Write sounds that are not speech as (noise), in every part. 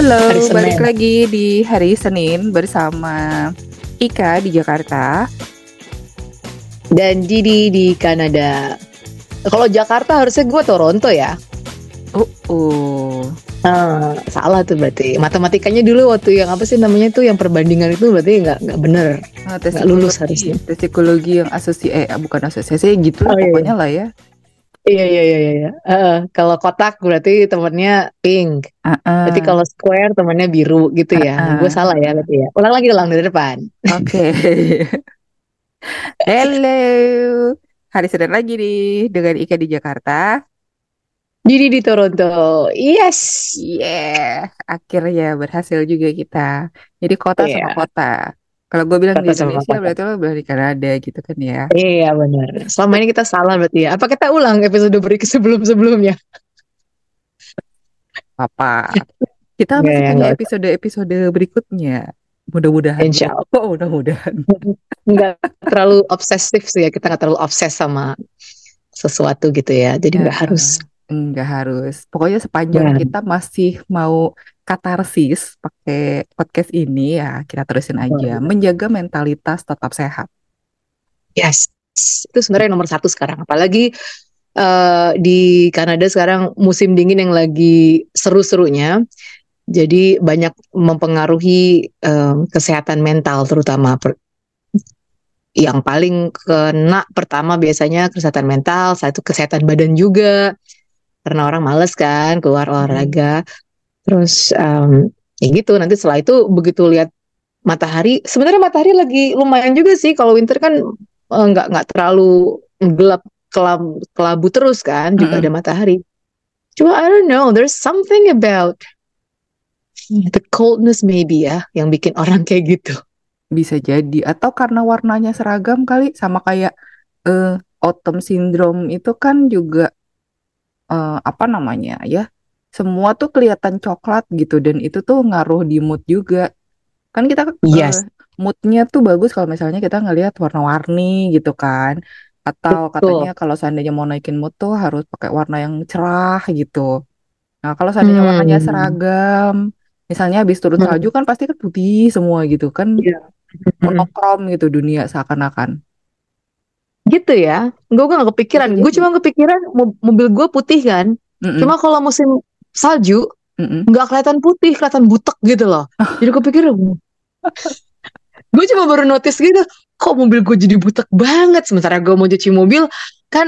Halo, Hari Senin. balik lagi di hari Senin bersama Ika di Jakarta. dan Didi di Kanada. Kalau Jakarta harusnya gue Toronto ya. Oh, oh. Ah, salah tuh berarti. Matematikanya dulu waktu yang apa sih namanya tuh yang perbandingan itu berarti nggak nggak bener. Ah, tes Nggak lulus psikologi. harusnya. Tes psikologi yang asosiasi, eh bukan asosiasi gitu lah Oh, iya, pokoknya lah ya. Iya iya iya iya. Eh, kalau kotak berarti temennya pink. Ah, ah. Berarti kalau square temennya biru gitu ya. Ah, ah. Gue salah ya berarti ya. Ulang lagi ulang dari depan. Oke. (laughs) Hello. Hari Senin lagi nih dengan Ika di Jakarta. Didi di Toronto. Yes. Yeah, akhirnya berhasil juga kita. Jadi kota sama Iya. kota. Kalau gue bilang di Indonesia berarti lo bilang di Kanada gitu kan ya. Iya benar. Selama ini kita salah berarti ya. Apa kita ulang episode berikut sebelum-sebelumnya? apa kita masih ya, punya nggak. episode-episode berikutnya mudah-mudahan Insya Allah. oh mudah-mudahan (laughs) nggak terlalu obsesif sih ya kita nggak terlalu obses sama sesuatu gitu ya jadi nggak Ya, harus nggak harus. Pokoknya sepanjang Ya. kita masih mau katarsis pakai podcast ini ya kita terusin aja. Menjaga mentalitas tetap sehat. Yes. Itu sebenarnya nomor satu sekarang. Apalagi eh, di Kanada sekarang musim dingin yang lagi seru-serunya. Jadi banyak mempengaruhi em, kesehatan mental terutama. Per- yang paling kena pertama biasanya kesehatan mental satu kesehatan badan juga karena orang males kan keluar olahraga. Terus em, ya gitu. Nanti setelah itu begitu lihat matahari sebenarnya matahari lagi lumayan juga sih. Kalau winter kan eh, nggak nggak terlalu gelap kelam, kelabu terus kan juga Mm-mm. ada matahari. Cuma I don't know there's something about the coldness maybe ya yang bikin orang (laughs) kayak gitu. Bisa jadi. Atau karena warnanya seragam kali sama kayak eh, autumn syndrome itu kan juga eh, apa namanya ya semua tuh kelihatan coklat gitu dan itu tuh ngaruh di mood juga kan kita eh, Yes. moodnya tuh bagus kalau misalnya kita ngelihat warna-warni gitu kan atau Betul. katanya kalau seandainya mau naikin mood tuh harus pakai warna yang cerah gitu nah kalau seandainya warnanya Hmm. seragam misalnya habis turun Hmm. salju kan pasti kan putih semua gitu kan Iya. monokrom gitu dunia seakan-akan gitu ya. Gue gak kepikiran. Gue cuma kepikiran mo- mobil gue putih kan. Mm-mm, cuma kalau musim salju nggak kelihatan putih kelihatan butek gitu loh. (laughs) Jadi gue pikir gue cuma baru notice gitu kok mobil gue jadi butek banget? Sementara gue mau cuci mobil kan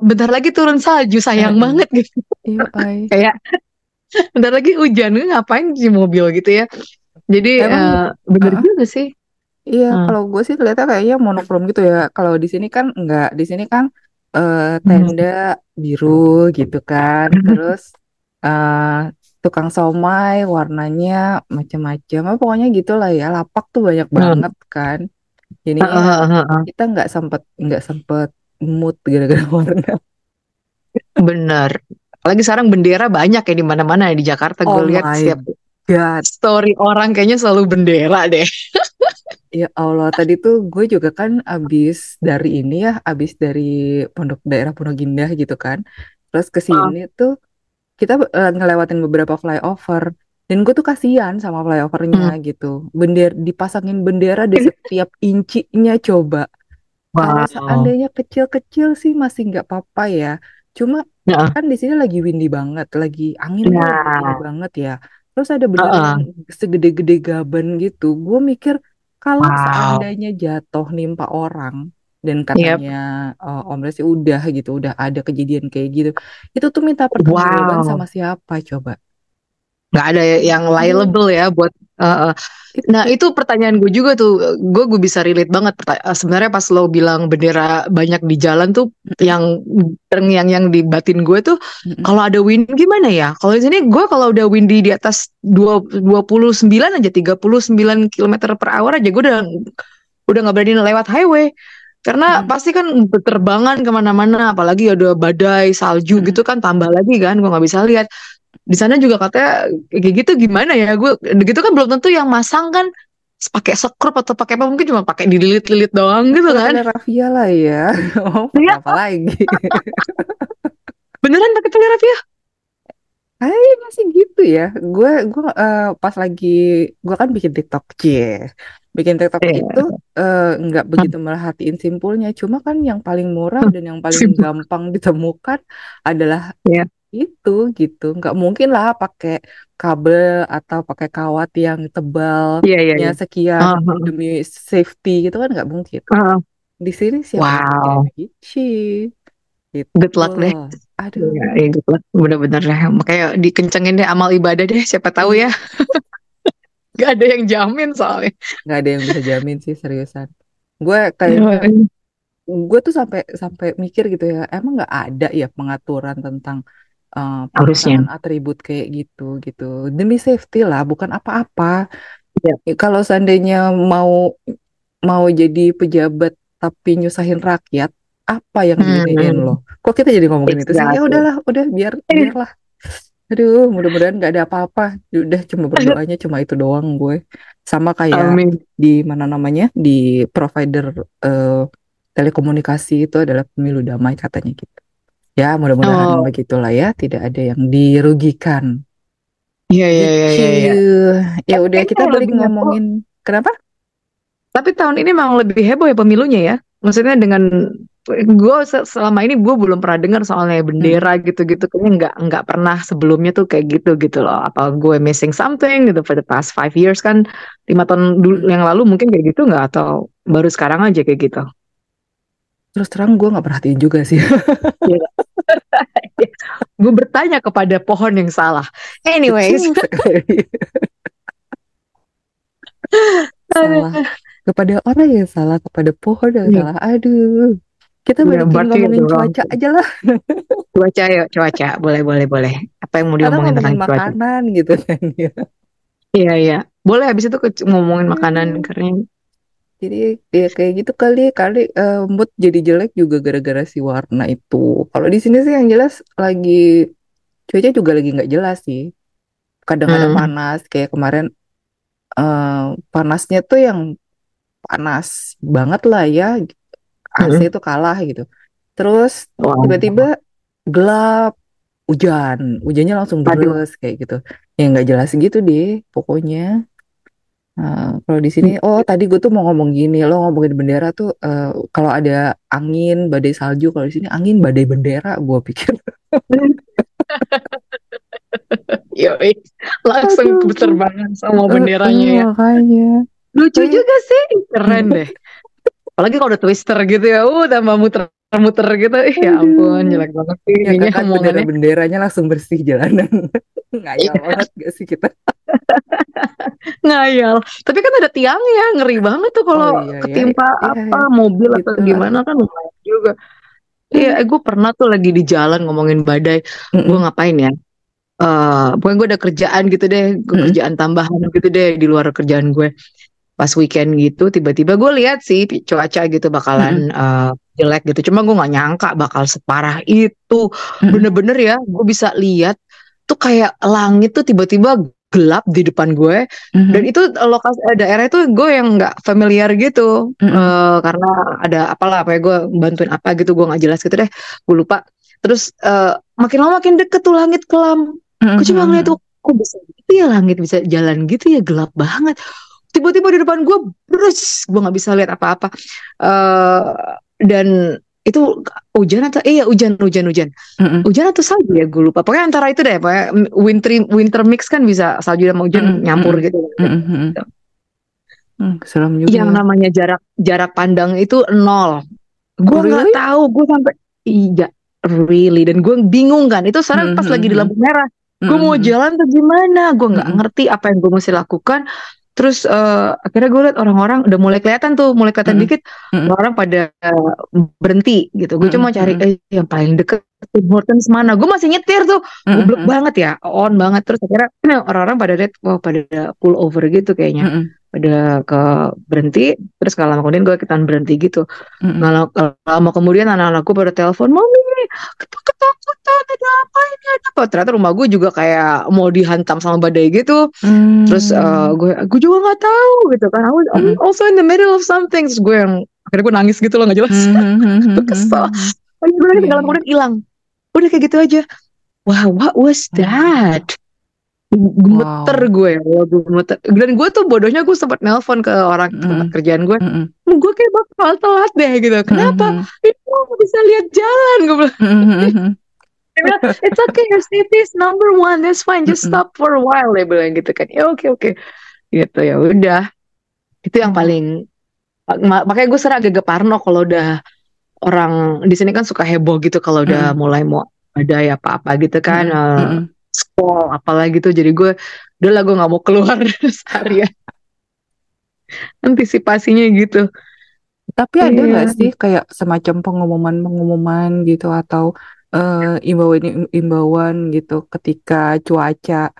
bentar lagi turun salju sayang Mm-mm. banget gitu. Iya, ay. (laughs) kayak bentar lagi hujan ngapain cuci mobil gitu ya. Jadi Emang, eh, bener uh-uh. juga sih Iya, Hmm. kalau gue sih lihatnya kayaknya monokrom gitu ya. Kalau di sini kan enggak, di sini kan eh, tenda biru gitu kan. Terus eh, tukang somai warnanya macam-macam. Ah, pokoknya gitulah ya. Lapak tuh banyak Hmm. banget kan. Heeh, kita nggak sempet nggak sempet mood gara-gara (laughs) warna. bener apalagi sekarang bendera banyak ya di mana-mana ya di Jakarta Oh gue lihat setiap God. story orang kayaknya selalu bendera deh (laughs) Ya Allah, tadi tuh gue juga kan abis dari ini ya, abis dari pondok daerah Pondok Indah gitu kan. Terus ke sini tuh kita eh, ngelewatin beberapa flyover dan gue tuh kasihan sama flyovernya gitu. Bender dipasangin bendera di (laughs) setiap incinya coba. Kalau seandainya kecil-kecil sih masih nggak apa-apa ya. Cuma Heeh. kan di sini lagi windy banget, lagi angin gede banget ya. Terus ada bendera Heeh. yang segede-gede gaban gitu. Gue mikir kalau Wow. seandainya jatuh nimpa orang dan katanya eh, Om Resi udah gitu, udah ada kejadian kayak gitu. Itu tuh minta pertanggungjawaban Wow. sama siapa coba? Nggak ada yang liable ya buat uh, uh. Nah itu pertanyaan gue juga tuh gue gue bisa relate banget sebenarnya pas lo bilang bendera banyak di jalan tuh yang yang yang di batin gue tuh kalau ada wind gimana ya kalau di sini gue kalau udah windy di atas dua 29 aja 39 km per hour aja gue udah udah nggak berani lewat highway karena Mm. pasti kan berterbangan ke mana-mana apalagi ada badai salju Mm. gitu kan tambah lagi kan gue nggak bisa lihat di sana juga katanya kayak gitu gimana ya gue gitu kan belum tentu yang masang kan pakai sekrup atau pakai apa mungkin cuma pakai dililit-lilit doang gitu kan Ada Rafia lah ya. (laughs) Oh, Iya. apa lagi? (laughs) beneran pakai telur ya Kayaknya sih gitu ya? Gue gue uh, pas lagi gue kan bikin TikTok, cie. Bikin TikTok Iya. itu eh, nggak Hmm. begitu merhatiin simpulnya. Cuma kan yang paling murah dan yang paling gampang ditemukan adalah Iya. Itu gitu. Nggak mungkin lah pakai kabel atau pakai kawat yang tebalnya Iya, iya, iya. sekian Ah, ah, demi safety gitu kan nggak mungkin. ah. Di sini siapa pakai Wow, Magici gitu. good luck deh. Aduh. Iya, iya, good luck. Bener-bener deh. Makanya dikencengin deh amal ibadah deh. Siapa tahu ya. (laughs) Gak ada yang jamin soalnya. nggak ada yang bisa jamin sih seriusan gue kayaknya Iya. gue tuh sampai sampai mikir gitu ya emang nggak ada ya pengaturan tentang Harusnya. penggunaan atribut kayak gitu gitu demi safety lah bukan apa-apa Iya. Ya, kalau seandainya mau mau jadi pejabat tapi nyusahin rakyat apa yang diiniin Hmm, lo kok kita jadi ngomongin itu sih ya exactly. udahlah udah biar biarlah aduh mudah-mudahan nggak ada apa-apa udah cuma berdoanya cuma itu doang gue sama kayak Amin. di mana namanya di provider eh, telekomunikasi itu adalah pemilu damai katanya gitu. Ya mudah-mudahan Oh, begitulah ya, tidak ada yang dirugikan. iya, iya, iya, iya, iya. Gitu. Ya Tapi udah kita balik lebih heboh. ngomongin kenapa? Tapi tahun ini memang lebih heboh ya pemilunya ya. Maksudnya dengan gue selama ini gue belum pernah dengar soalnya Hmm. bendera gitu-gitu kayaknya nggak nggak pernah sebelumnya tuh kayak gitu gitu loh. Apa gue missing something gitu for the past five years kan lima tahun dulu Hmm. yang lalu mungkin kayak gitu nggak atau baru sekarang aja kayak gitu. Terus terang gue nggak perhatiin juga sih. Gue bertanya kepada pohon yang salah. Anyways. (laughs) Salah kepada orang yang salah, kepada pohon yang Iya. salah. Aduh. Kita Udah balikin ngomongin cuaca aja lah. (laughs) cuaca ya cuaca boleh boleh boleh. Apa yang mau diomongin tentang cuaca? makanan gitu kan ya. Iya iya. Boleh habis itu ngomongin makanan Hmm. karena Jadi ya kayak gitu kali kali eh, mood jadi jelek juga gara-gara si warna itu. Kalau di sini sih yang jelas lagi cuaca juga lagi nggak jelas sih. Kadang-kadang Hmm. panas kayak kemarin eh, panasnya tuh yang panas banget lah ya. AC itu kalah gitu. Terus tiba-tiba gelap, hujan, hujannya langsung deras kayak gitu. Ya nggak jelas gitu deh pokoknya. Nah, kalau di sini, oh tadi gue tuh mau ngomong gini, lo ngomongin bendera tuh eh, kalau ada angin, badai salju, kalau di sini angin, badai bendera, gue pikir. (laughs) Yoi. Langsung Aduh, berterbangan sama benderanya eh, ya. makanya. Lucu juga sih. Keren deh. Apalagi kalau udah twister gitu ya. Uh, tambah muter-muter gitu. Ih, ya ampun, aduh. jelek banget sih Ya kan bendera-benderanya langsung bersih jalanan. (laughs) Ngayal Iya, banget gak sih kita? (laughs) ngayal. Tapi kan ada tiangnya, ngeri banget tuh Oh kalau iya ya, ketimpa ya apa mobil atau gitulah. gimana kan lumayan juga. Iya, Hmm. eh, gue pernah tuh lagi di jalan ngomongin badai. Gue Mm-mm. ngapain ya? Eh, pokoknya gue ada kerjaan gitu deh, gue Mm-mm. kerjaan tambahan gitu deh di luar kerjaan gue. Pas weekend gitu, tiba-tiba gue lihat sih cuaca gitu bakalan eh, jelek gitu. Cuma gue nggak nyangka bakal separah itu. Mm-mm. Bener-bener ya, gue bisa lihat tuh kayak langit tuh tiba-tiba gelap di depan gue. Dan Mhm. itu lokasi eh, daerah itu gue yang nggak familiar gitu, Mm-mm. Eh, karena ada apalah apa ya gue bantuin apa gitu gue nggak jelas gitu deh, gue lupa. Terus eh, makin lama makin deket tuh langit kelam. Gue cuma ngeliat Mhm. tuh, kok bisa gitu ya langit bisa jalan gitu ya gelap banget. Tiba-tiba di depan gue, brus, gue nggak bisa lihat apa-apa. Eh, dan itu hujan atau iya hujan hujan hujan Mm-mm. hujan atau salju ya gue lupa pokoknya antara itu deh pokoknya winter winter mix kan bisa salju sama hujan Mm-mm. nyampur gitu Mm-mm. Mm-mm. Hmm, seram juga yang ya. namanya jarak jarak pandang itu nol Oh, gue nggak really? tahu gue sampai iya really dan gue bingung kan itu sekarang pas lagi di lampu merah gue mau Mhm. jalan tuh gimana gue nggak Mm-mm. ngerti apa yang gue mesti lakukan terus eh, akhirnya gue liat orang-orang udah mulai kelihatan tuh mulai kelihatan Mm-mm. dikit Mm-mm. orang pada berhenti gitu gue cuma Mm-mm. cari Mm-mm. eh yang paling deket Tim Hortons mana gue masih nyetir tuh goblok Mm-mm. banget ya on banget terus akhirnya (clears throat) orang-orang pada lihat wah pada pull over gitu kayaknya Mm-mm. pada ke berhenti terus kalau lama kemudian gue ikutan berhenti gitu Mm-mm. nggak lama, lama kemudian anak-anakku pada telepon mami ket- ketakutan ada apa ini ada apa ternyata rumah gue juga kayak mau dihantam sama badai gitu terus eh, Hmm. gue gue juga nggak tahu gitu kan I was I'm Mm-mm. also in the middle of something terus gue yang akhirnya gue nangis gitu loh nggak jelas Mhm. gue (laughs) kesel Lagi gue Iya, tinggal iya. kemudian hilang udah kayak gitu aja wow what was that gemeter wow. gue ya gemeter dan gue tuh bodohnya gue sempat nelpon ke orang mm. tempat kerjaan gue mm -mm. gue kayak bakal telat deh gitu kenapa mm -hmm. Itu bisa lihat jalan gue bilang mm -hmm. it's okay your safety is number one that's fine just stop for a while dia bilang gitu kan ya oke okay, oke okay. gitu ya udah itu yang paling makanya gue serah agak parno kalau udah orang di sini kan suka heboh gitu kalau udah mm. mulai mau ada ya apa-apa gitu kan mm. uh, sekolah apalagi tuh jadi gue udah lah gue nggak mau keluar (laughs) seharian antisipasinya gitu tapi ada nggak sih kayak semacam pengumuman-pengumuman gitu atau uh, imbauan-imbauan gitu ketika cuaca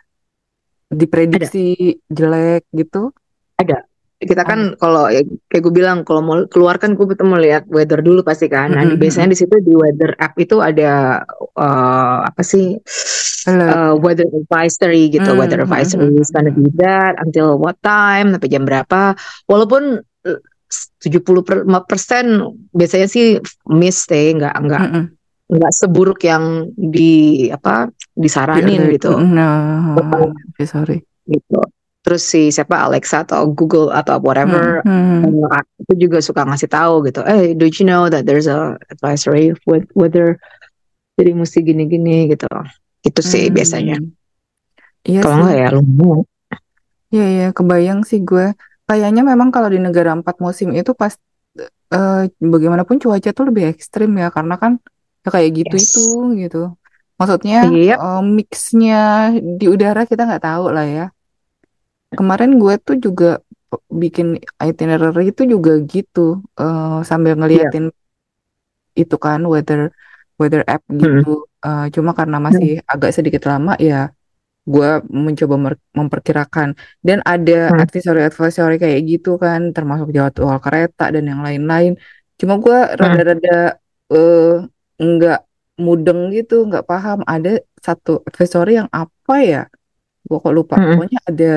diprediksi ada. jelek gitu? Ada kita kan kalau ya, kayak gue bilang kalau mau keluar kan gue mau lihat weather dulu pasti kan. Nah, mm-hmm. biasanya di situ di weather app itu ada uh, apa sih uh, weather advisory gitu. Mm-hmm. Weather advisory is gonna be that until what time, sampai jam berapa. Walaupun 70 persen biasanya sih miss deh, nggak nggak mm-hmm. nggak seburuk yang di apa disaranin yeah, gitu. No, okay, sorry. Gitu terus si siapa Alexa atau Google atau whatever hmm, hmm. itu juga suka ngasih tahu gitu eh do you know that there's a advisory with weather jadi mesti gini-gini gitu itu sih hmm. biasanya iya kalau nggak ya lu Iya iya kebayang sih gue kayaknya memang kalau di negara empat musim itu pas uh, bagaimanapun cuaca tuh lebih ekstrim ya karena kan ya kayak gitu yes. itu gitu maksudnya yep. uh, mixnya di udara kita nggak tahu lah ya kemarin gue tuh juga bikin itinerary itu juga gitu uh, sambil iya. ngeliatin yeah. itu kan weather weather app gitu hmm. uh, cuma karena masih hmm. agak sedikit lama ya gue mencoba memperkirakan dan ada hmm. advisory advisory kayak gitu kan termasuk jadwal kereta dan yang lain-lain cuma gue hmm. rada-rada uh, nggak mudeng gitu nggak paham ada satu advisory yang apa ya gue kok lupa hmm. pokoknya ada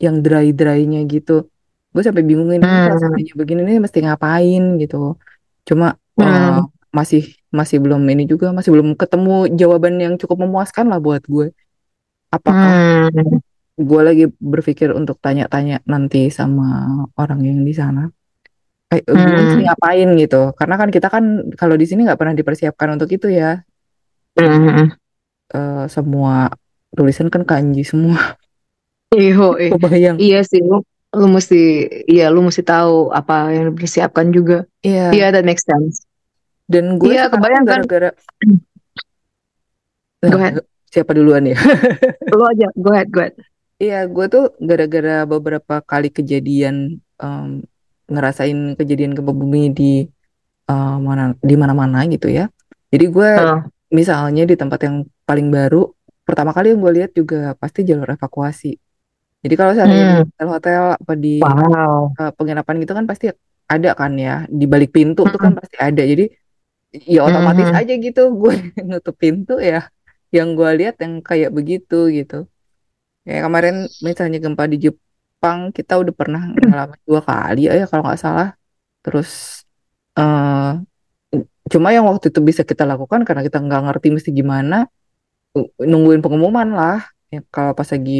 yang dry drynya gitu gue sampai bingungin hmm. begini nih mesti ngapain gitu cuma hmm. uh, masih masih belum ini juga masih belum ketemu jawaban yang cukup memuaskan lah buat gue apakah hmm. gue lagi berpikir untuk tanya-tanya nanti sama orang yang di sana eh, hmm. mesti ngapain gitu karena kan kita kan kalau di sini nggak pernah dipersiapkan untuk itu ya hmm. uh, semua tulisan kan kanji semua Iya, Kebayang. (laughs) Iya sih, lu, lu mesti, iya lu mesti tahu apa yang dipersiapkan juga. Iya. Iya, that makes sense. Dan gue iya, kebayang kan. gara-gara ahead. Siapa duluan ya? (laughs) Lu aja, go ahead, go ahead. Iya, gue tuh gara-gara beberapa kali kejadian um, ngerasain kejadian gempa bumi di uh, mana di mana-mana gitu ya. Jadi gue uh. misalnya di tempat yang paling baru, pertama kali yang gue lihat juga pasti jalur evakuasi. Jadi kalau saya hmm. di hotel-hotel apa di wow. uh, penginapan gitu kan pasti ada kan ya di balik pintu hmm. tuh kan pasti ada. Jadi ya otomatis hmm. aja gitu gue (laughs) nutup pintu ya. Yang gue lihat yang kayak begitu gitu. Ya kemarin misalnya gempa di Jepang kita udah pernah ngalamin dua kali ya kalau nggak salah. Terus uh, cuma yang waktu itu bisa kita lakukan karena kita nggak ngerti mesti gimana nungguin pengumuman lah ya kalau pas lagi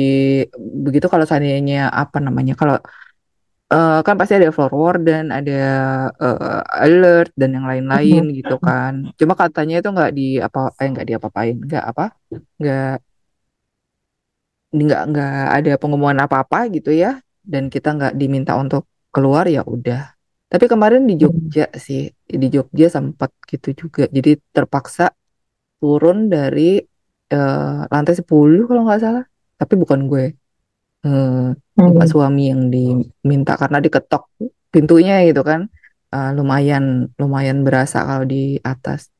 begitu kalau seandainya apa namanya kalau uh, kan pasti ada forward dan ada uh, alert dan yang lain-lain mm-hmm. gitu kan. Cuma katanya itu nggak di apa eh nggak di apa-apain nggak apa nggak nggak nggak ada pengumuman apa-apa gitu ya. Dan kita nggak diminta untuk keluar ya udah. Tapi kemarin di Jogja sih di Jogja sempat gitu juga. Jadi terpaksa turun dari uh, lantai 10 kalau nggak salah. Tapi bukan gue uh, hmm. suami yang diminta karena diketok pintunya gitu kan. Uh, lumayan lumayan berasa kalau di atas.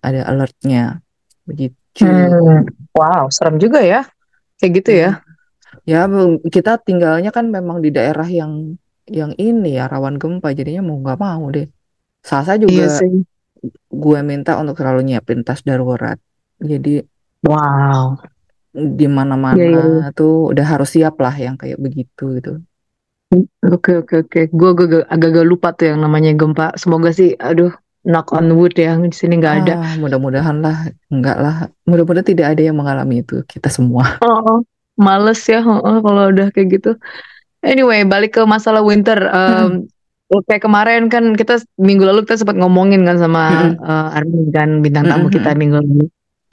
Ada alertnya. Begitu. Hmm. wow serem juga ya. Kayak gitu ya. Ya kita tinggalnya kan memang di daerah yang yang ini ya rawan gempa. Jadinya mau nggak mau deh. Sasa juga iya gue minta untuk selalu nyiapin tas darurat. Jadi Wow. Di mana-mana yeah, yeah. Iya. tuh udah harus siap lah yang kayak begitu gitu. Oke oke oke. Gue agak-agak lupa tuh yang namanya gempa. Semoga sih, aduh, knock on wood ya di sini nggak ada. Ah, mudah-mudahan lah, enggak lah. Mudah-mudahan tidak ada yang mengalami itu kita semua. (laughs) Oh, males ya oh, oh, kalau udah kayak gitu. Anyway, balik ke masalah winter. Um, kayak kemarin kan kita minggu lalu kita sempat ngomongin kan sama Mm-mm. uh, Armin kan bintang tamu kita Mm-mm. minggu lalu.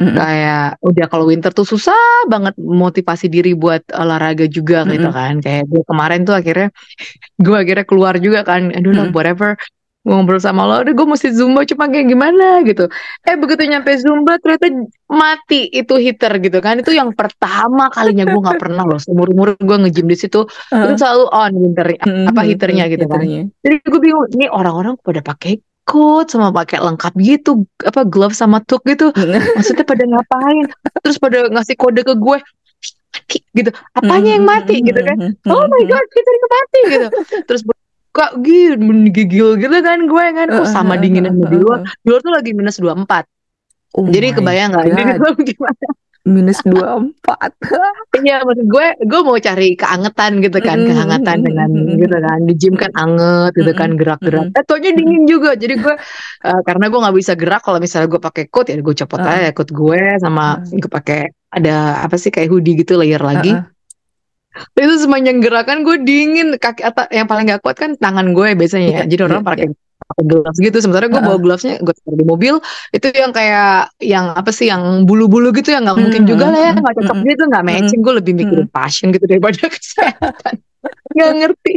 Mm-mm. Kayak udah kalau winter tuh susah banget motivasi diri buat olahraga juga gitu Mm-mm. kan. Kayak gue kemarin tuh akhirnya (laughs) gue akhirnya keluar juga kan. Aduh Mm-mm. whatever. Ngobrol sama lo, udah gue mesti zumba cuma kayak gimana gitu. Eh begitu nyampe zumba ternyata mati itu heater gitu kan. Itu yang pertama kalinya gue nggak pernah loh. Seumur umur gue nge-gym di situ itu Ah, selalu on winter apa heaternya gitu kan. Jadi gue bingung, ini orang-orang pada pakai coat sama pakai lengkap gitu, apa glove sama tuk gitu. Maksudnya pada ngapain? Terus pada ngasih kode ke gue, mati gitu. Apanya yang mati gitu kan? Oh my god, kita ini mati gitu. Terus kok gitu menggigil gitu kan gue kan. Oh sama dinginnya di luar. Di luar tuh lagi minus 24. Oh Jadi kebayang nggak? Di God. dalam (laughs) gimana? Minus 24. (laughs) Iya, maksud gue, gue mau cari keangetan gitu kan, Mm, kehangatan mm, dengan mm, gitu kan, di gym kan anget gitu kan, gerak-gerak. mm, Eh, taunya dingin juga, jadi gue eh, karena gue nggak bisa gerak, kalau misalnya gue pakai coat ya gue copot Uh-uh. aja coat gue sama gue pakai ada apa sih kayak hoodie gitu layer lagi. Uh-uh. Itu sepanjang gerakan gue dingin, kaki atau yang paling gak kuat kan tangan gue biasanya ya. Iya, Jadi orang iya, pakai pakai gloves gitu, sementara gue bawa Uh-uh. glovesnya gue taruh di mobil. Itu yang kayak yang apa sih yang bulu-bulu gitu yang nggak mungkin juga lah ya Mm, nggak cocok mm, gitu nggak matching. Gue lebih mikirin passion gitu daripada (laughs) kesehatan. Nggak ngerti.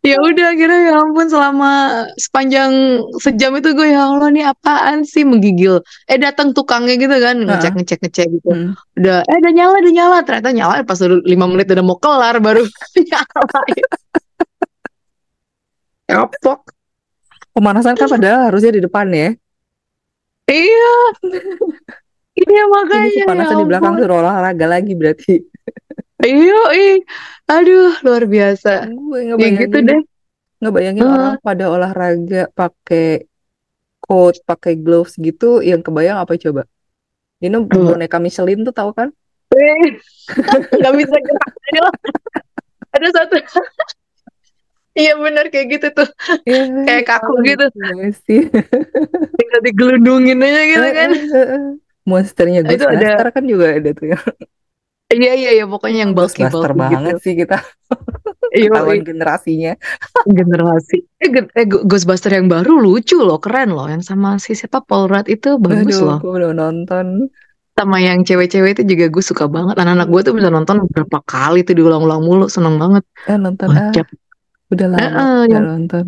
Ya udah akhirnya ya ampun selama sepanjang sejam itu gue ya Allah nih apaan sih? Menggigil. Eh datang tukangnya gitu kan ngecek ngecek ngecek gitu. Mm. udah eh udah nyala udah nyala. Ternyata nyala pas udah lima menit udah mau kelar baru (laughs) nyala. Pemanasan kan padahal harusnya di depan ya. Iya. Iya makanya. Ini pemanasan ya di belakang suruh olahraga lagi berarti. Iya, ih. Aduh, luar biasa. Gue Ya gitu deh. ngebayangin Heeh. orang pada olahraga pakai coat, pakai gloves gitu, yang kebayang apa coba? Ini boneka Michelin tuh tahu kan? Eh, (laughs) Nggak bisa gerak. Ada satu. Iya benar kayak gitu tuh. Iya, (laughs) Kayak kaku gitu. Iya sih. (laughs) Tinggal digelundungin aja gitu kan. Monsternya Itu ada- kan juga ada tuh. Iya, iya, iya. Pokoknya yang bulky-bulky banget gitu. sih kita Iya, (laughs) ketahuan generasinya. generasi. Eh, gen- eh, Ghostbuster yang baru lucu loh, keren loh. Yang sama si siapa Paul Rudd itu bagus Aduh, loh. gue udah nonton. Sama yang cewek-cewek itu juga gue suka banget. Anak-anak gue tuh bisa nonton beberapa kali tuh diulang-ulang mulu, seneng banget. Eh nonton ah. Udah lama nggak yang- nonton.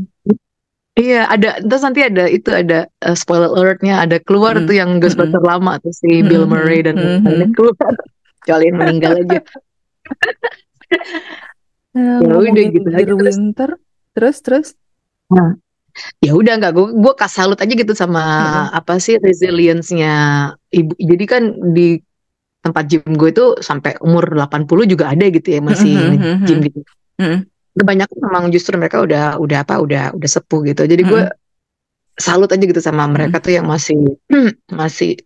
Iya, ada terus nanti ada itu ada uh, spoiler alertnya, ada keluar Mm. tuh yang Ghostbuster lama tuh si Mm, Bill mm, Murray dan mm, lain-lain mm. keluar. (laughs) Kecuali meninggal aja. Nah, (laughs) Ya udah gitu aja, terus- Winter, terus terus. Ya udah nggak gue gue kas salut aja gitu sama Mm. apa sih resilience-nya ibu. Jadi kan di tempat gym gue itu sampai umur 80 juga ada gitu ya masih Mm, mm, mm, gym gitu. Mm. Kebanyakan memang justru mereka udah udah apa udah udah sepuh gitu. Jadi gue salut aja gitu sama mereka tuh yang masih (clears throat) masih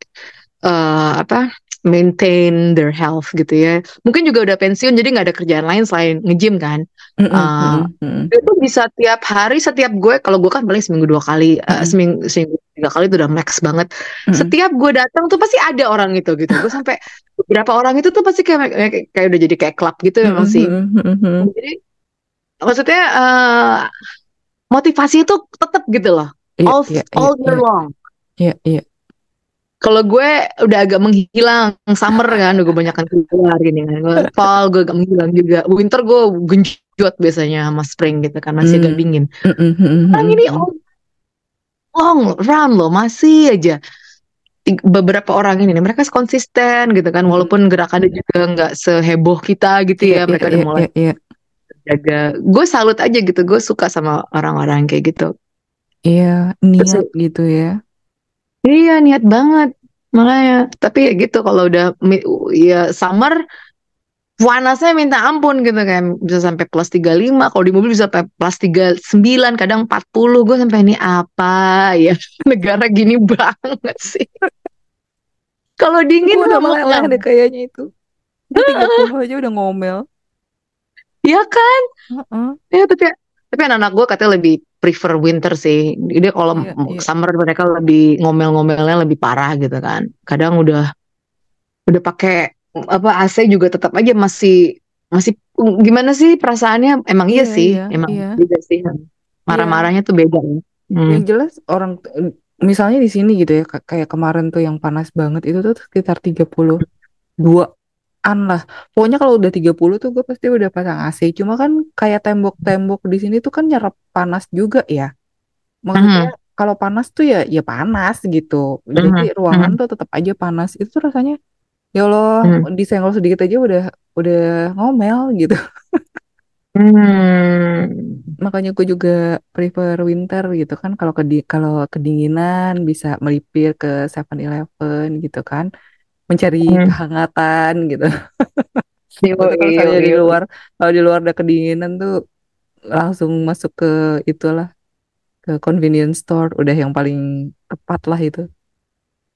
eh, apa maintain their health gitu ya. Mungkin juga udah pensiun jadi nggak ada kerjaan lain selain nge-gym kan. Mm, mm, Ah, mm, mm. Itu bisa tiap hari setiap gue kalau gue kan paling seminggu dua kali, eh, Mm. seminggu seminggu tiga kali itu udah max banget. Mm. Setiap gue datang tuh pasti ada orang itu gitu. Gue sampai (laughs) beberapa orang itu tuh pasti kayak kayak, kayak udah jadi kayak klub gitu memang sih. Mm, mm, mm, mm. Jadi maksudnya eh, motivasi itu tetap gitu loh. Iya, all iya, all iya, year iya. long. Iya, iya. Kalau gue udah agak menghilang summer kan, gue banyak keluar gini kan. Gue (laughs) fall gue agak menghilang juga. Winter gue genjot biasanya sama spring gitu kan masih agak Hmm. dingin. Mm, mm, mm, mm, Sekarang ini mm. all long run loh masih aja beberapa orang ini mereka konsisten gitu kan walaupun gerakannya juga nggak seheboh kita gitu Iya, ya mereka iya, udah iya, mulai iya, iya. Jaga. Gue salut aja gitu. Gue suka sama orang-orang kayak gitu. Iya, niat gitu ya. Iya niat banget. Makanya tapi ya gitu kalau udah ya summer panasnya minta ampun gitu kan. Bisa sampai plus 35 kalau di mobil bisa sampai plus 39 kadang 40 gue sampai ini apa ya? (laughs) Negara gini banget sih. Kalau dingin Gue udah mau- deh kayaknya itu. Gue 30 aja udah ngomel. Ya kan Heeh. ya tapi tapi anak-anak gue katanya lebih prefer winter sih. Dia kalau Iya, iya. summer mereka lebih ngomel-ngomelnya lebih parah gitu kan. Kadang udah udah pakai apa AC juga tetap aja masih masih gimana sih perasaannya? Emang iya Iya, sih, iya, emang iya. beda sih. Iya. Marah-marahnya tuh beda. Hmm. Yang jelas orang misalnya di sini gitu ya ka- kayak kemarin tuh yang panas banget itu tuh sekitar 32-an lah. Pokoknya kalau udah 30 tuh gue pasti udah pasang AC. Cuma kan kayak tembok-tembok di sini tuh kan nyerap panas juga ya. Maksudnya kalau panas tuh ya ya panas gitu. Jadi Mhm, ruangan mhm, tuh tetap aja panas. Itu tuh rasanya ya Allah mhm. disenggol sedikit aja udah udah ngomel gitu. Hmm. Makanya gue juga prefer winter gitu kan kalau kedi kalau kedinginan bisa melipir ke 7-Eleven gitu kan mencari Hmm. kehangatan gitu. (laughs) Tapi kalau misalnya di luar kalau di luar ada kedinginan tuh langsung masuk ke itulah ke convenience store udah yang paling tepat lah itu.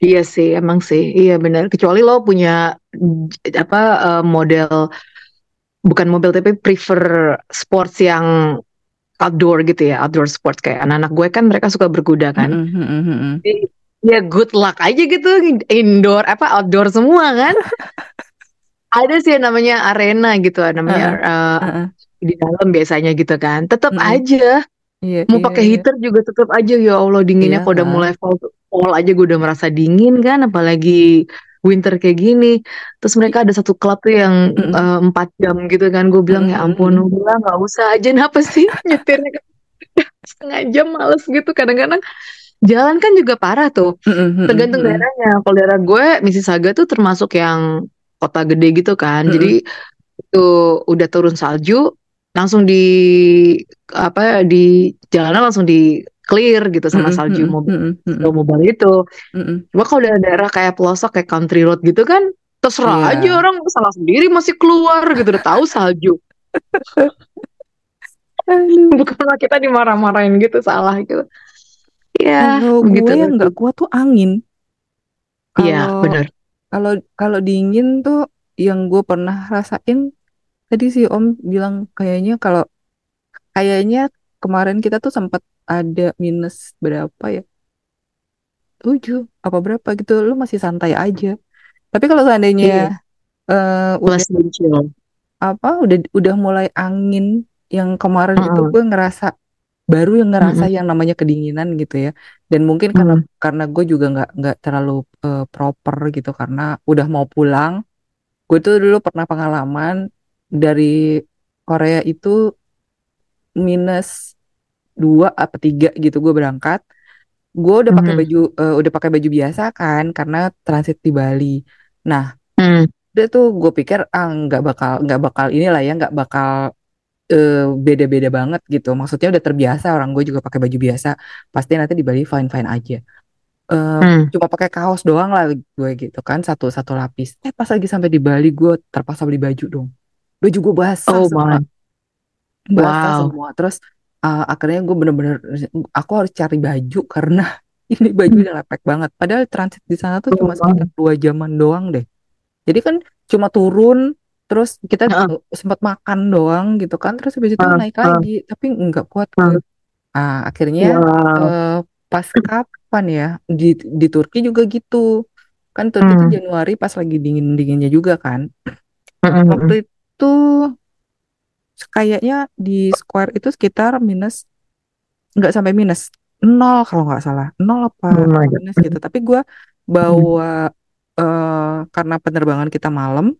Iya sih, emang sih, iya benar. Kecuali lo punya apa eh, model bukan mobil tapi prefer sports yang outdoor gitu ya, outdoor sports kayak anak-anak gue kan mereka suka berkuda kan. Mm-mm, mm-mm, mm-mm. Jadi, ya good luck aja gitu indoor apa outdoor semua kan. (laughs) Ada sih yang namanya arena gitu, namanya Heeh, eh, heeh. di dalam biasanya gitu kan. Tetap Mm-mm. aja Iya, mau iya, pakai iya. heater juga tetap aja ya Allah dinginnya Iya kalau udah kan. mulai fall fall aja gue udah merasa dingin kan apalagi winter kayak gini terus mereka ada satu klub tuh yang eh, empat jam gitu kan gue bilang mm-mm, ya ampun udah nggak usah aja (laughs) kenapa sih nyetirnya (laughs) setengah jam males gitu kadang-kadang jalan kan juga parah tuh. Mm-mm, tergantung daerahnya. Kalau daerah gue Mississauga tuh termasuk yang kota gede gitu kan. Mm-mm. jadi itu udah turun salju langsung di apa di jalanan langsung di clear gitu sama Mm-mm, salju mobil slow mobil itu. Mm-mm. cuma kalau daerah, daerah kayak pelosok kayak country road gitu kan terserah aja Iya. orang salah sendiri masih keluar gitu udah tahu salju. (laughs) (laughs) Bukan kita dimarah-marahin gitu salah gitu ya Kalau gue yang nggak kuat tuh angin. iya benar kalau kalau dingin tuh yang gue pernah rasain tadi si Om bilang kayaknya kalau kayaknya kemarin kita tuh sempat ada minus berapa ya? tujuh apa berapa gitu. Lu masih santai aja. Tapi kalau iya seandainya eh, udah plus dan chill apa udah udah mulai angin yang kemarin itu Heeh. gue ngerasa baru yang ngerasa Mm-mm. yang namanya kedinginan gitu ya dan mungkin karena Mm. karena gue juga nggak nggak terlalu eh, proper gitu karena udah mau pulang gue tuh dulu pernah pengalaman dari Korea itu minus dua apa tiga gitu gue berangkat gue udah pakai Mhm. baju eh, udah pakai baju biasa kan karena transit di Bali nah Mm. udah tuh gue pikir ah nggak bakal nggak bakal inilah ya nggak bakal eh, beda-beda banget gitu. Maksudnya udah terbiasa orang gue juga pakai baju biasa. Pasti nanti di Bali fine-fine aja. Eh, Mm. cuma pakai kaos doang lah gue gitu kan satu satu lapis. Eh pas lagi sampai di Bali gue terpaksa beli baju dong. Baju gue basah oh semua, my basah wow semua. Terus eh, akhirnya gue bener-bener aku harus cari baju (laughs) karena ini baju Mm. udah lepek banget. Padahal transit di sana tuh oh cuma sekitar dua jaman doang deh. Jadi kan cuma turun terus kita uh, sempat makan doang gitu kan terus habis itu Heeh. naik lagi tapi nggak kuat gue. Ah akhirnya wow eh, pas kapan ya di di Turki juga gitu. Kan Turki tuh Mm. Januari pas lagi dingin-dinginnya juga kan. Waktu itu kayaknya di Square itu sekitar minus nggak sampai minus nol kalau nggak salah nol apa oh minus gitu. Tapi gue Mm. bawa eh, karena penerbangan kita malam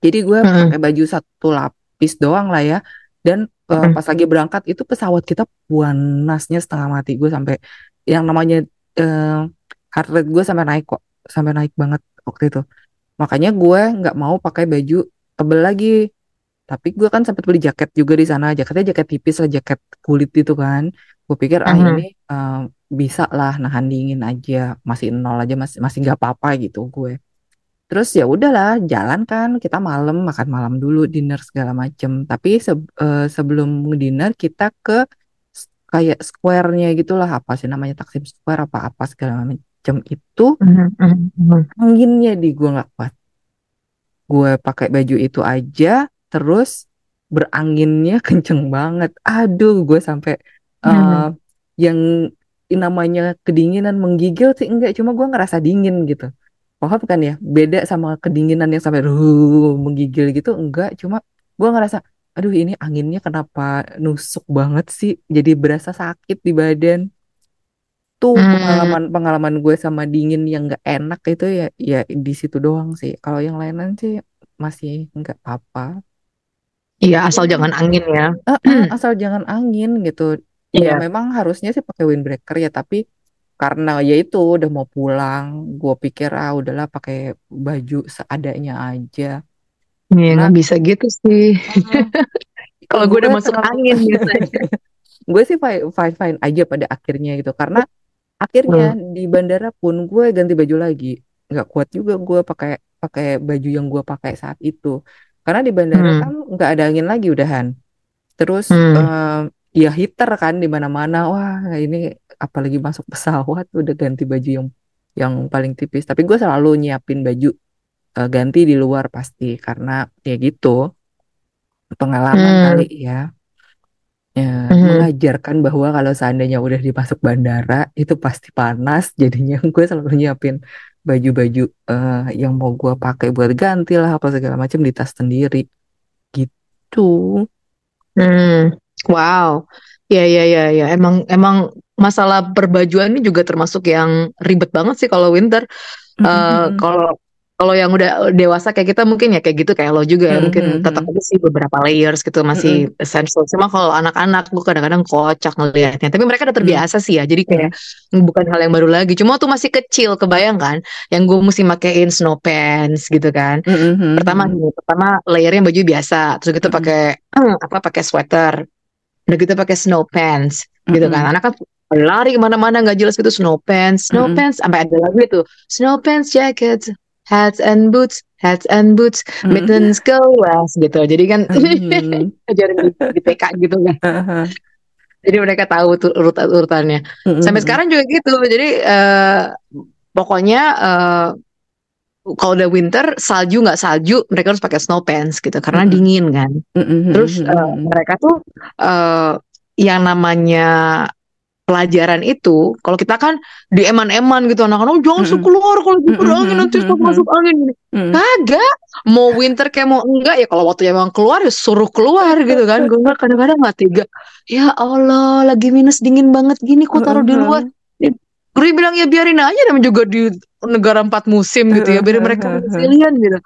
Jadi gue Mm. pakai baju satu lapis doang lah ya. Dan eh, Mm. pas lagi berangkat itu pesawat kita panasnya setengah mati. Gue sampai yang namanya eh, heart rate gue sampai naik kok, sampai naik banget waktu itu. Makanya gue nggak mau pakai baju tebel lagi. Tapi gue kan sempat beli jaket juga di sana. Jaketnya jaket tipis lah, jaket kulit itu kan. Gue pikir ah ini eh, bisa lah nahan dingin aja, masih nol aja masih masih nggak apa-apa gitu gue. Terus ya udahlah, jalan kan kita malam makan malam dulu, dinner segala macem. Tapi se- eh, sebelum dinner kita ke kayak square-nya gitulah apa sih namanya Taksim Square apa apa segala macem itu Mhm. Mhm. Mhm. anginnya di gua nggak kuat. Gue pakai baju itu aja, terus beranginnya (laughs) kenceng banget. Aduh, gue sampai Hmm. yang namanya kedinginan menggigil sih enggak, cuma gue ngerasa dingin gitu. Paham kan ya? Beda sama kedinginan yang sampai "Ruh", menggigil gitu enggak, cuma gue ngerasa aduh ini anginnya kenapa nusuk banget sih, jadi berasa sakit di badan. Tuh Hmm. pengalaman-pengalaman gue sama dingin yang nggak enak itu ya ya di situ doang sih. Kalau yang lain-lain sih masih nggak apa-apa. Iya, asal Ya, jangan angin ya. eh, asal jangan angin gitu. Ya Iya. memang harusnya sih pakai windbreaker ya, tapi karena ya itu udah mau pulang, gue pikir ah udahlah pakai baju seadanya aja. Iya, nggak bisa gitu sih. (laughs) Kalau gue udah masuk angin (laughs) biasanya. gue sih fine fine fine aja pada akhirnya gitu karena akhirnya Hmm. di bandara pun gue ganti baju lagi nggak kuat juga gue pakai pakai baju yang gue pakai saat itu karena di bandara kan Hmm. nggak ada angin lagi udahan terus Hmm. eh, ya heater kan di mana-mana wah ini apalagi masuk pesawat (laughs) udah ganti baju yang yang paling tipis tapi gue selalu nyiapin baju eh, ganti di luar pasti karena ya gitu pengalaman kali Hmm. ya ya, Hmm. mengajarkan bahwa kalau seandainya udah dimasuk bandara itu pasti panas (laughs) jadinya gue selalu nyiapin baju-baju eh, yang mau gue pakai buat ganti lah apa segala macam di tas sendiri gitu Hmm. Wow. Ya, ya, ya, ya. Emang, emang masalah perbajuan ini juga termasuk yang ribet banget sih kalau winter. Mm, mm, Eh, mm, kalau kalau yang udah dewasa kayak kita mungkin ya kayak gitu kayak lo juga ya mm, mungkin mm, tetap mm, aja sih beberapa layers gitu masih essential. Cuma kalau anak-anak gue kadang-kadang kocak ngelihatnya. Tapi mereka udah mm, terbiasa sih ya. Jadi mm, kayak bukan hal yang baru lagi. Cuma waktu masih kecil kebayang kan yang gue mesti makein snow pants gitu kan. mm, mm, mm, Pertama mm, nih, pertama layernya baju biasa, terus gitu mm, pakai (clears throat) apa pakai sweater, udah gitu pakai snow pants gitu kan. mm, Anak kan lari ke mana-mana nggak jelas gitu. Snow pants, snow mm, pants. Sampai ada lagu itu. Snow pants jacket, hats and boots, hats and boots, mm, mittens go west gitu. Jadi kan mm, ajaran (laughs) di, di TK gitu kan. mm, Jadi mereka tahu tuh urutan-urutannya. mm, Sampai mm, sekarang juga gitu. Jadi eh, pokoknya eh, kalau udah winter salju nggak salju mereka harus pakai snow pants gitu karena mm, dingin kan. mm, mm, Terus mm, mereka tuh eh, yang namanya pelajaran itu, kalau kita kan di eman-eman gitu anak-anak, oh, jangan mm, suka keluar kalau mm, gitu ada angin mm, nanti mm, suka mm, masuk angin mm. Kagak, mau winter kayak mau enggak ya kalau waktunya emang keluar ya suruh keluar gitu kan. (laughs) Gue nggak kadang-kadang nggak tega. Ya Allah, lagi minus dingin banget gini kok taruh di luar. Gue bilang ya biarin aja namanya juga di negara empat musim gitu ya, biarin mereka resilient gitu.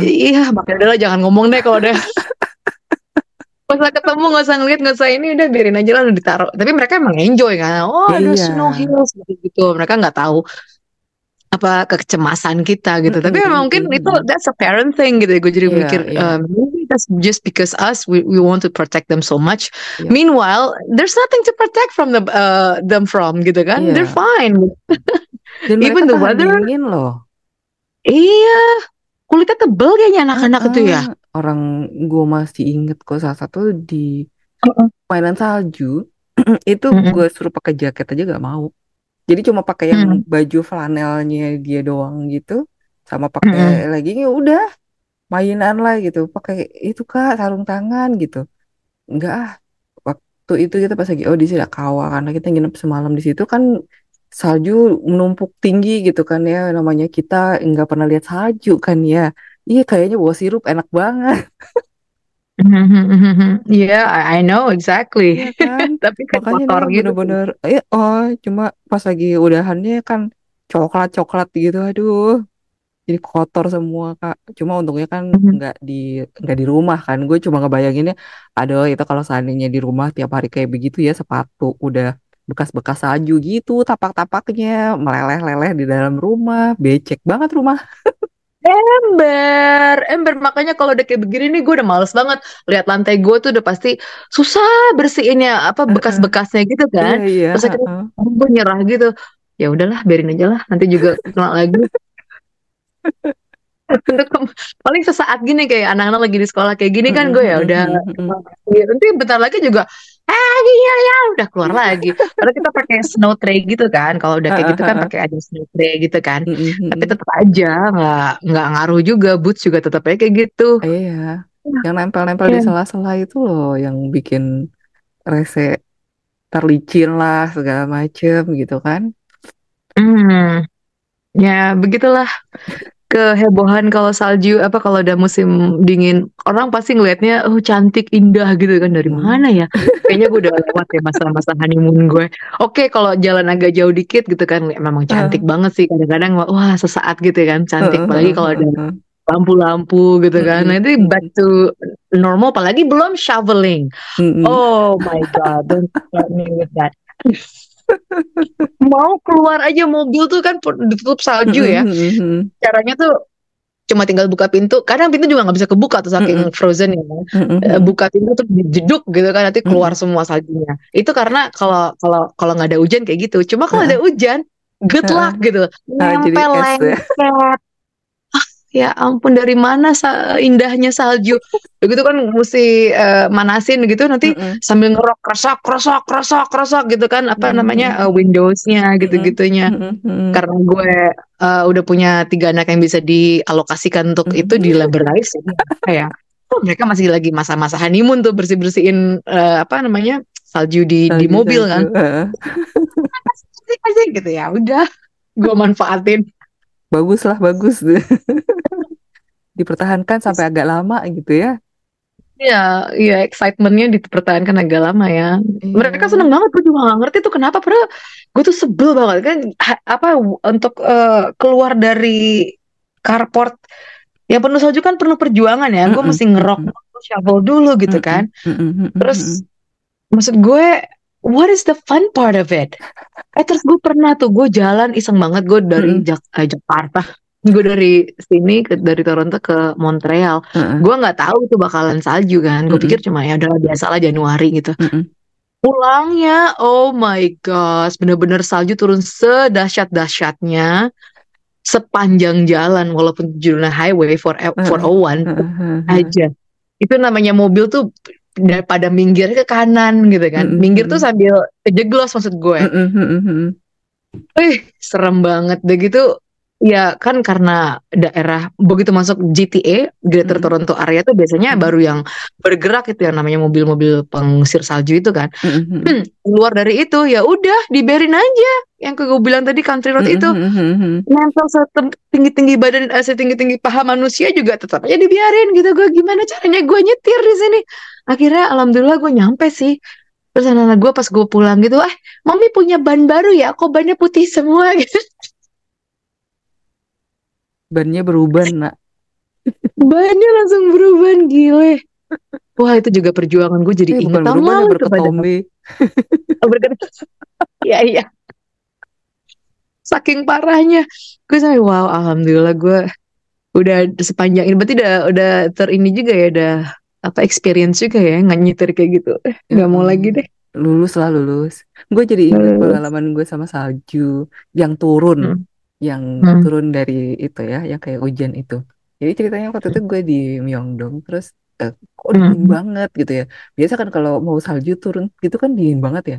Iya, makanya adalah jangan ngomong deh kalau udah (laughs) Gak usah ketemu, gak usah ngeliat, gak usah ini udah biarin aja lah udah ditaruh. Tapi mereka emang enjoy kan. Oh ada Iya. snow hills gitu. Mereka nggak tahu apa kekecemasan kita gitu. Tapi memang mungkin itu that's a parent thing gitu. Gue jadi Iya, mikir iya. um, maybe that's just because us we we want to protect them so much. Iya. Meanwhile, there's nothing to protect from the uh, them from gitu kan. Iya. They're fine. (laughs) Dan Even the weather. loh. Iya, kulitnya tebel kayaknya anak-anak itu ya. Orang gue masih inget kok salah satu di mainan salju (clears throat) itu gue suruh pakai jaket aja gak mau. Jadi cuma pakai yang baju flanelnya dia doang gitu, sama pakai leggingnya udah mainan lah gitu. Pakai itu kak sarung tangan gitu. Enggak ah. Waktu itu kita pas lagi oh di sini kawah karena kita nginep semalam di situ kan salju menumpuk tinggi gitu kan ya namanya kita nggak pernah lihat salju kan ya. Iya kayaknya bawa sirup enak banget. (laughs) Iya, I, I know exactly. Iya kan? (laughs) Tapi kan Makanya kotor gitu. bener-bener eh oh cuma pas lagi udahannya kan coklat-coklat gitu aduh. Jadi kotor semua Kak. Cuma untungnya kan Mhm. nggak di nggak di rumah kan. Gue cuma ngebayanginnya aduh itu kalau seandainya di rumah tiap hari kayak begitu ya sepatu udah bekas-bekas salju gitu tapak-tapaknya meleleh-leleh di dalam rumah. Becek banget rumah. (laughs) Ember, ember. Makanya kalau udah kayak begini nih, gue udah males banget. Lihat lantai gue tuh udah pasti susah bersihinnya, apa bekas-bekasnya gitu Iya kan. iya. Terus akhirnya heeh. gue nyerah gitu. Ya udahlah, biarin aja lah. Nanti juga kena lagi. Untuk (laughs) paling sesaat gini kayak anak-anak lagi di sekolah kayak gini kan gue ya udah mm-mm, mm-mm. Ya, nanti bentar lagi juga ah iya ya udah keluar lagi. (laughs) Padahal kita pakai snow tray gitu kan. Kalau udah kayak gitu kan pakai ada snow tray gitu kan. Tapi tetap aja nggak nggak ngaruh juga boots juga tetap aja kayak gitu. Iya, yang nempel-nempel di Iya. sela-sela itu loh yang bikin rese. terlicin lah segala macem gitu kan. Hmm, ya begitulah kehebohan kalau salju apa kalau udah musim dingin orang pasti ngelihatnya oh cantik indah gitu kan dari Hmm. mana ya? Kayaknya gue udah lewat ya masa-masa honeymoon gue oke kalau jalan agak jauh dikit gitu kan memang cantik banget sih kadang-kadang wah sesaat gitu kan cantik. Apalagi kalau ada lampu-lampu gitu kan. Nah itu back to normal apalagi belum shoveling. Mm-mm. oh my god don't start me with that (laughs) mau keluar aja mobil tuh kan ditutup salju ya. Mm-mm. caranya tuh cuma tinggal buka pintu kadang pintu juga nggak bisa kebuka tuh saking frozen ya. Eh, buka pintu tuh jeduk gitu kan nanti keluar semua saljunya. Itu karena kalau kalau kalau nggak ada hujan kayak gitu. Cuma kalau ada hujan good luck gitu. Nempel es ya. lengket ya ampun dari mana sa- indahnya salju (laughs) begitu kan mesti eh, manasin gitu nanti Mm-mm. sambil ngerok kresok kresok kresok kresok gitu kan apa Hmm. namanya eh, Windowsnya gitu-gitunya Mm-mm. karena gue uh, udah punya tiga anak yang bisa dialokasikan untuk Mhm. itu di libraries jadi kayak oh, mereka masih lagi masa-masa honeymoon tuh bersih bersihin apa namanya salju di di Salju, mobil salju. kan (laughs) aja gitu ya udah gue manfaatin Bagus lah, bagus. Dipertahankan sampai agak lama gitu ya. ya ya excitementnya dipertahankan agak lama ya. Mereka Iya. seneng banget gue juga gak ngerti tuh kenapa padahal gue tuh sebel banget. Kan apa untuk eh, keluar dari carport yang penuh salju kan penuh perjuangan ya. Gue Mm-mm, mesti ngerok mm-mm. shovel dulu gitu kan. Mm-mm, mm-mm, terus maksud gue what is the fun part of it? Eh terus gue pernah tuh gue jalan iseng banget gue dari Mm-mm. Jak- eh, Jakarta gue dari sini ke, dari Toronto ke Montreal Heeh. gue nggak tahu itu bakalan salju kan gue Mm-mm. pikir cuma ya udah biasalah Januari gitu Mm-mm. pulangnya oh my gosh bener-bener salju turun sedahsyat-dahsyatnya sepanjang jalan walaupun judulnya highway for. 401 Heeh. aja itu namanya mobil tuh daripada minggir ke kanan gitu kan Mm-mm, minggir tuh sambil kejeglos maksud gue. Wih, serem banget deh gitu. Ya kan karena daerah begitu masuk GTA, Greater Mm-mm. Toronto area tuh biasanya Mm-mm. baru yang bergerak itu yang namanya mobil-mobil pengusir salju itu kan. Mm-mm, mm-mm. Hmm, keluar dari itu ya udah diberin aja. Yang gue bilang tadi country road itu mm-mm. nempel setinggi-tinggi badan eh, setinggi-tinggi paha manusia juga tetap aja dibiarin gitu. Gue gimana caranya gue nyetir di sini. Akhirnya alhamdulillah gue nyampe sih. Terus anak-anak gue pas gue pulang gitu, eh mami punya ban baru ya, kok bannya putih semua (laughs) gitu. Bannya berubah, nak. Bannya langsung berubah gile. Wah itu juga perjuangan gue jadi Eh, inget bukan berubah, berketombe. (laughs) Oh, bergerak. Iya iya. Saking parahnya, gue sampai wow alhamdulillah gue udah sepanjang ini berarti udah udah ter ini juga ya udah apa experience juga ya nggak nyetir kayak gitu. Eh, Nggak mau lagi deh. Lulus lah, lulus. Gue jadi ingat pengalaman gue sama salju yang turun. Hmm. Yang Hmm. turun dari itu ya, yang kayak hujan itu. Jadi ceritanya waktu itu gue di Myeongdong, terus eh, kok dingin Hmm. banget gitu ya. Biasa kan kalau mau salju turun gitu kan dingin banget ya.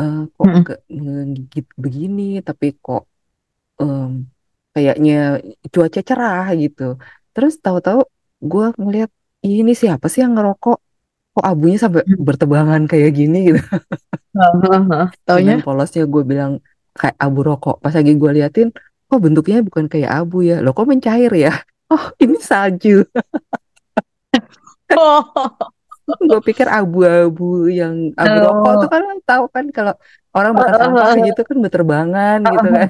Eh, kok Hmm. nggak ngegigit begini, tapi kok em, kayaknya cuaca cerah gitu. Terus tahu-tahu gue ngeliat ini siapa sih yang ngerokok? Kok abunya sampai Hmm. bertebangan kayak gini gitu. Taunya polosnya gue bilang kayak abu rokok. Pas lagi gue liatin, kok bentuknya bukan kayak abu ya? Loh kok mencair ya? (laughs) Oh ini salju. (laughs) oh. Gue pikir abu-abu yang abu Oh. rokok tuh kan tahu kan kalau orang bakar sampah gitu kan berterbangan gitu kan.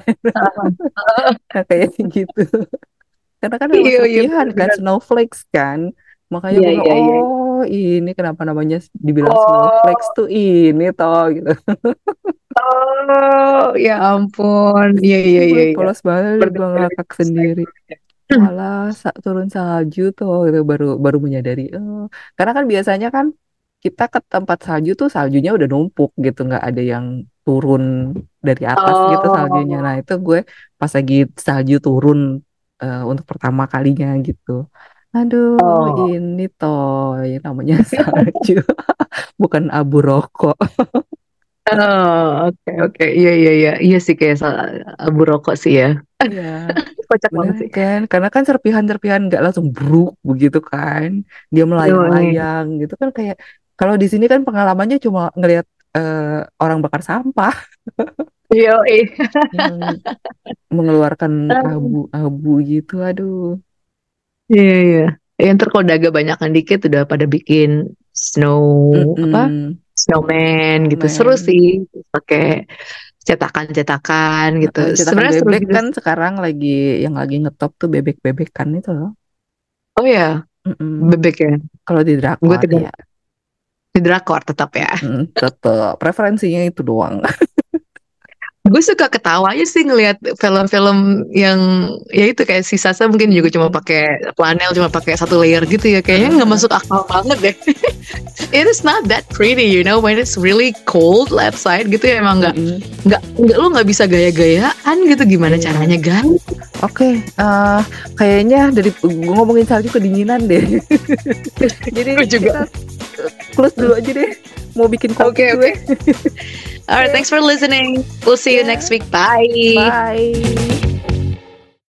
(laughs) Kayak gitu. Karena kan Iya, iya, kan snowflakes kan. Makanya Iya, gue iya, iya. oh ini kenapa namanya dibilang Oh. snowflakes tuh ini toh gitu. Oh, ya ampun. Iya iya iya iya. polos banget, gue ngakak sendiri. Malah sa- turun salju tuh gitu baru baru menyadari. Oh, karena kan biasanya kan kita ke tempat salju tuh saljunya udah numpuk gitu, nggak ada yang turun dari atas gitu saljunya. Oh. Nah itu gue pas lagi salju turun eh, untuk pertama kalinya gitu. Aduh, Oh. ini toh yang namanya (laughs) salju, bukan abu rokok. Oh, oke oke. Iya iya iya. Iya sih kayak sa- abu rokok sih ya. Iya, (laughs) Kocak banget bener sih. kan? Karena kan serpihan-serpihan nggak langsung bruk begitu kan? Dia melayang-layang gitu kan kayak kalau di sini kan pengalamannya cuma ngelihat uh, orang bakar sampah (laughs) Iya, yang mengeluarkan abu-abu gitu. Aduh. Iya, iya. Ya, ntar kalau daga banyakan dikit udah pada bikin snow Mm-mm. apa snowman gitu seru sih pakai cetakan-cetakan gitu cetakan sebenarnya seru bebek juga kan sekarang lagi yang lagi ngetop tuh bebek-bebekan itu loh. oh ya Mm-mm. bebek ya Kalau di gue drakor tidak ya, di drakor tetap ya mm, tetep preferensinya itu doang. (laughs) gue suka ketawanya sih ngelihat film-film yang ya itu kayak si Sasa mungkin juga cuma pakai flanel cuma pakai satu layer gitu ya kayaknya nggak masuk akal banget deh (laughs) it is not that pretty you know when it's really cold outside gitu ya emang nggak Mm-mm. nggak nggak lo nggak bisa gaya-gayaan gitu gimana Iya. caranya gaya Oke, eh, kayaknya dari gue ngomongin salju kedinginan deh. (laughs) Jadi Gue juga. kita close dulu aja deh. Mau bikin kopi Oke, gue. (laughs) alright thanks for listening we'll see you Yeah. next week bye Bye.